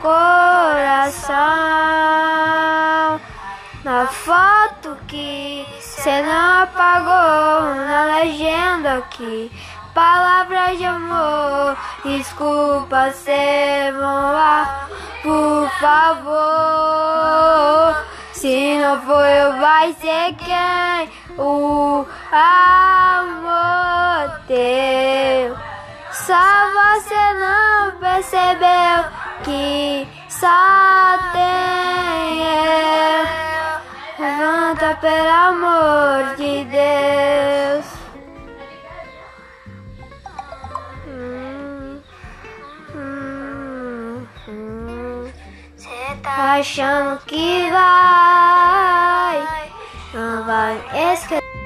coração. Na foto que cê não apagou, na legenda aqui. Palavras de amor, desculpa ser lá, por favor. Se não for eu, vai ser quem? O amor teu. Só você não percebeu que só tem eu. Levanta pelo amor de Deus. Cê tá achando que vai, não vai esquecer.